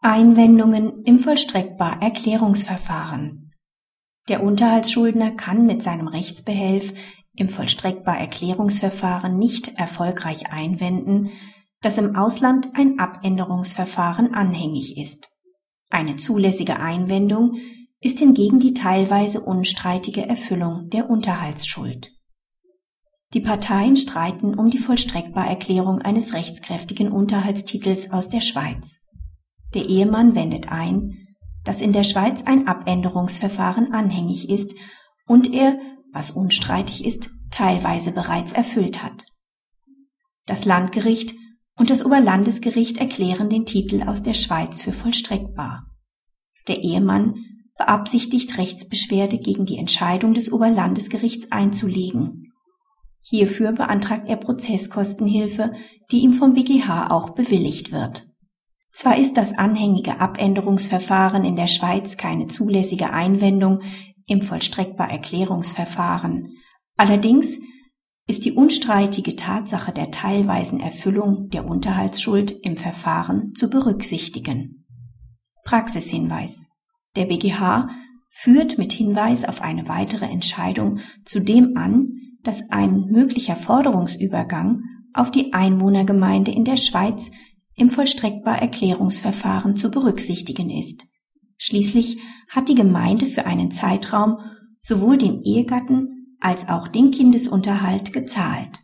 Einwendungen im Vollstreckbar-Erklärungsverfahren Der Unterhaltsschuldner kann mit seinem Rechtsbehelf im Vollstreckbar-Erklärungsverfahren nicht erfolgreich einwenden, dass im Ausland ein Abänderungsverfahren anhängig ist. Eine zulässige Einwendung ist hingegen die teilweise unstreitige Erfüllung der Unterhaltsschuld. Die Parteien streiten um die Vollstreckbarerklärung eines rechtskräftigen Unterhaltstitels aus der Schweiz. Der Ehemann wendet ein, dass in der Schweiz ein Abänderungsverfahren anhängig ist und er, was unstreitig ist, teilweise bereits erfüllt hat. Das Landgericht und das Oberlandesgericht erklären den Titel aus der Schweiz für vollstreckbar. Der Ehemann beabsichtigt Rechtsbeschwerde gegen die Entscheidung des Oberlandesgerichts einzulegen. Hierfür beantragt er Prozesskostenhilfe, die ihm vom BGH auch bewilligt wird. Zwar ist das anhängige Abänderungsverfahren in der Schweiz keine zulässige Einwendung im vollstreckbar Erklärungsverfahren, allerdings ist die unstreitige Tatsache der teilweisen Erfüllung der Unterhaltsschuld im Verfahren zu berücksichtigen. Praxishinweis. Der BGH führt mit Hinweis auf eine weitere Entscheidung zudem an, dass ein möglicher Forderungsübergang auf die Einwohnergemeinde in der Schweiz im vollstreckbar Erklärungsverfahren zu berücksichtigen ist. Schließlich hat die Gemeinde für einen Zeitraum sowohl den Ehegatten als auch den Kindesunterhalt gezahlt